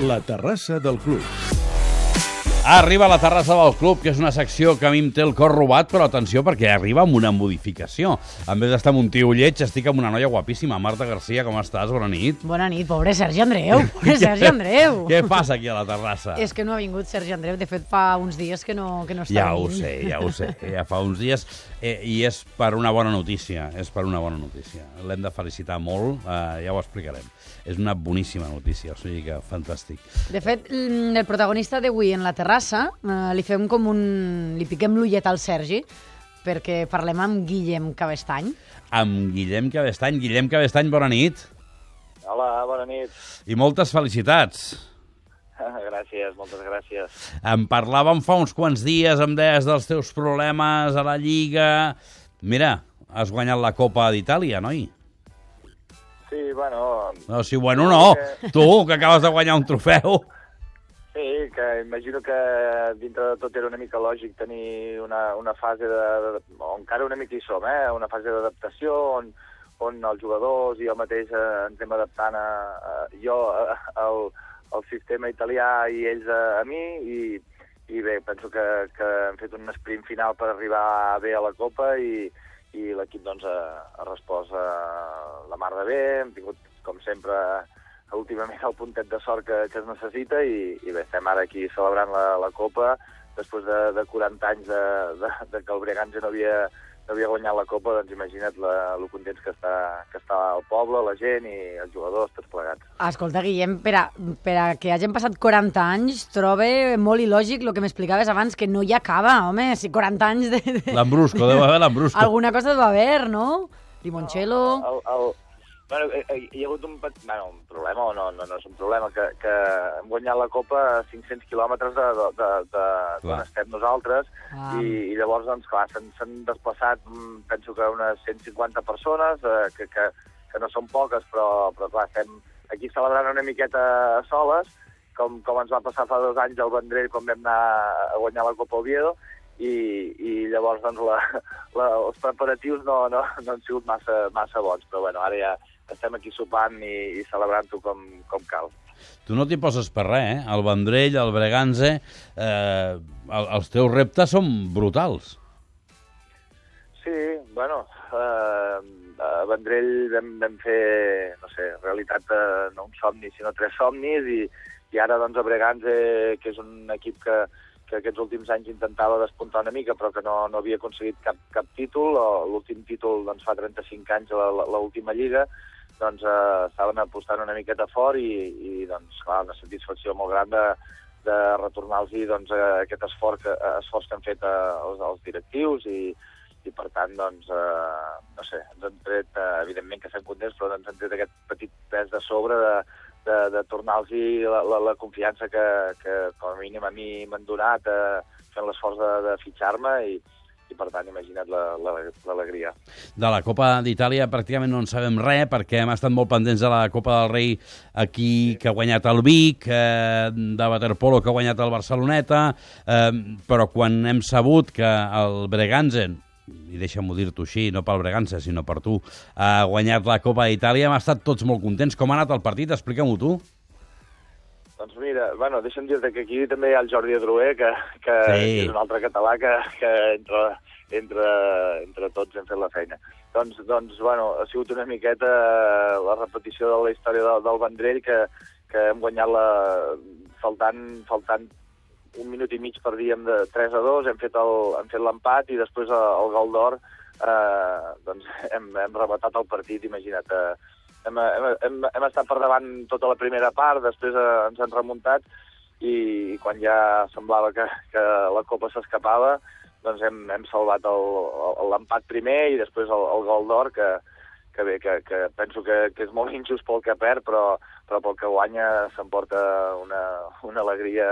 La terrassa del club. Arriba a la terrassa del club, que és una secció que a mi em té el cor robat, però atenció, perquè arriba amb una modificació. En vez d'estar amb un tio lleig, estic amb una noia guapíssima. Marta Garcia, com estàs? Bona nit. Bona nit, pobre Sergi Andreu. Pobre Sergi Andreu. Què passa aquí a la terrassa? És que no ha vingut Sergi Andreu. De fet, fa uns dies que no, que no està Ja ho sé, ja ho sé. Ja fa uns dies. Eh, I és per una bona notícia. És per una bona notícia. L'hem de felicitar molt, eh, ja ho explicarem. És una boníssima notícia, o sigui que fantàstic. De fet, mm, el protagonista d'avui en la terrassa eh, li fem com un... li piquem l'ullet al Sergi perquè parlem amb Guillem Cabestany. Amb Guillem Cabestany. Guillem Cabestany, bona nit. Hola, bona nit. I moltes felicitats. Gràcies, moltes gràcies. En parlàvem fa uns quants dies, em deies dels teus problemes a la Lliga... Mira, has guanyat la Copa d'Itàlia, noi? Sí, bueno... No, sí, bueno, no. Tu, que acabes de guanyar un trofeu. Sí, que imagino que dintre de tot era una mica lògic tenir una, una fase de, o encara una mica hi som, eh? Una fase d'adaptació on, on els jugadors i jo mateix eh, ens hem adaptant a, a jo a, al, al sistema italià i ells a, a mi i, i bé, penso que, que hem fet un sprint final per arribar bé a la Copa i, i l'equip doncs, ha, ha respost eh, la mar de bé, hem tingut, com sempre, últimament el puntet de sort que, que es necessita i, i bé, estem ara aquí celebrant la, la Copa després de, de 40 anys de, de, de que el Breganze no havia, no havia guanyat la Copa, doncs imagina't la, lo contents que està, que està el poble, la gent i els jugadors, tots plegats. Escolta, Guillem, per a, per a que hagin passat 40 anys, trobe molt il·lògic el que m'explicaves abans, que no hi acaba, home, si 40 anys de... de... L'embrusco, deu haver l'embrusco. Alguna cosa va haver, no? Limoncello... El, el, bueno, eh, eh, hi ha hagut un, bueno, un problema, o no, no, no és un problema, que, que hem guanyat la Copa a 500 quilòmetres de, de, de, d'on estem nosaltres, Ah. i, i llavors, doncs, clar, s'han s'han desplaçat, mm, penso que unes 150 persones, eh, que, que, que no són poques, però, però clar, estem aquí celebrant una miqueta a soles, com, com ens va passar fa dos anys al Vendrell quan vam anar a guanyar la Copa Oviedo, i, i llavors doncs, la, la, els preparatius no, no, no han sigut massa, massa bons, però bueno, ara ja estem aquí sopant i, i celebrant-ho com, com cal. Tu no t'hi poses per res, eh? El Vendrell, el Breganze... Eh, el, els teus reptes són brutals. Sí, bueno, eh, a Vendrell vam, vam fer, no sé, realitat eh, no un somni, sinó tres somnis, i, i ara doncs a Breganze, que és un equip que, que aquests últims anys intentava despuntar una mica, però que no, no havia aconseguit cap, cap títol, l'últim títol doncs, fa 35 anys, la- l'última lliga, doncs eh, estaven apostant una miqueta fort i, i doncs, clar, una satisfacció molt gran de, de retornar-los doncs, eh, aquest esforç que, esforç que han fet eh, els, els directius i, i per tant, doncs, eh, no sé, ens han tret, eh, evidentment que estem contents, però ens han tret aquest petit pes de sobre de, de, de tornar-los la, la, la confiança que, que com a mínim a mi m'han donat eh, fent l'esforç de, de fitxar-me i per tant, imagina't la- la- l'alegria. De la Copa d'Itàlia pràcticament no en sabem res perquè hem estat molt pendents de la Copa del Rei aquí que ha guanyat el Vic, eh, de Waterpolo que ha guanyat el Barceloneta, eh, però quan hem sabut que el Breganze, i deixa'm-ho dir-t'ho així, no pel Breganze, sinó per tu, ha guanyat la Copa d'Itàlia, hem estat tots molt contents. Com ha anat el partit? Explica-m'ho tu. Doncs mira, bueno, deixa'm dir-te que aquí també hi ha el Jordi Adroer, que, que Sí. és un altre català que, que entre, entre, entre tots hem fet la feina. Doncs, doncs bueno, ha sigut una miqueta eh, la repetició de la història del, del Vendrell, que, que hem guanyat la, faltant, faltant un minut i mig perdíem de 3 a 2, hem fet el- hem fet l'empat i després el, el gol d'or eh, doncs hem, hem rematat el partit, imagina't. Eh, hem, hem, hem, estat per davant tota la primera part, després eh, ens han remuntat i, i quan ja semblava que, que la Copa s'escapava, doncs hem, hem salvat l'empat primer i després el, el gol d'or, que, que bé, que, que penso que, que és molt injust pel que perd, però, però pel que guanya s'emporta una, una alegria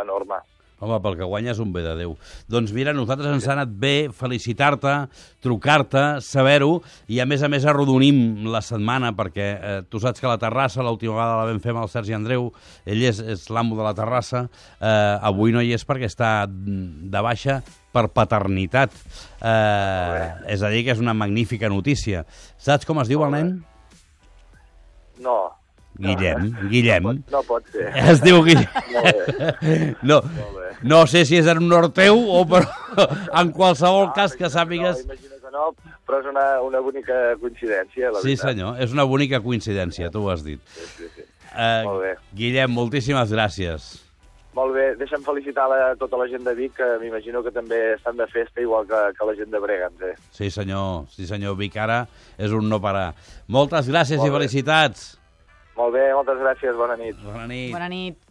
enorme. Home, pel que guanya és un bé de Déu. Doncs mira, nosaltres ens ha anat bé felicitar-te, trucar-te, saber-ho, i a més a més arrodonim la setmana, perquè eh, tu saps que la terrassa, l'última vegada la vam fer amb el Sergi Andreu, ell és, és l'amo de la terrassa, eh, avui no hi és perquè està de baixa per paternitat. Eh, és a dir, que és una magnífica notícia. Saps com es diu el nen? No, Guillem, Guillem. No pot, no pot ser. Es diu Guillem. No, no sé si és en honor teu o però en qualsevol cas que No, sàpigues... imagino que no, però és una, una bonica coincidència, la Sí, veritat. senyor, és una bonica coincidència, tu ho has dit. Sí, sí, sí. Uh, Molt bé. Guillem, moltíssimes gràcies. Molt bé, deixa'm felicitar la, tota la gent de Vic, que m'imagino que també estan de festa, igual que, que la gent de Bregans, eh? Sí, senyor, sí, senyor. Vic ara és un no parar. Moltes gràcies Molt i bé. Molt bé, moltes gràcies, bona nit. Bona nit. Bona nit.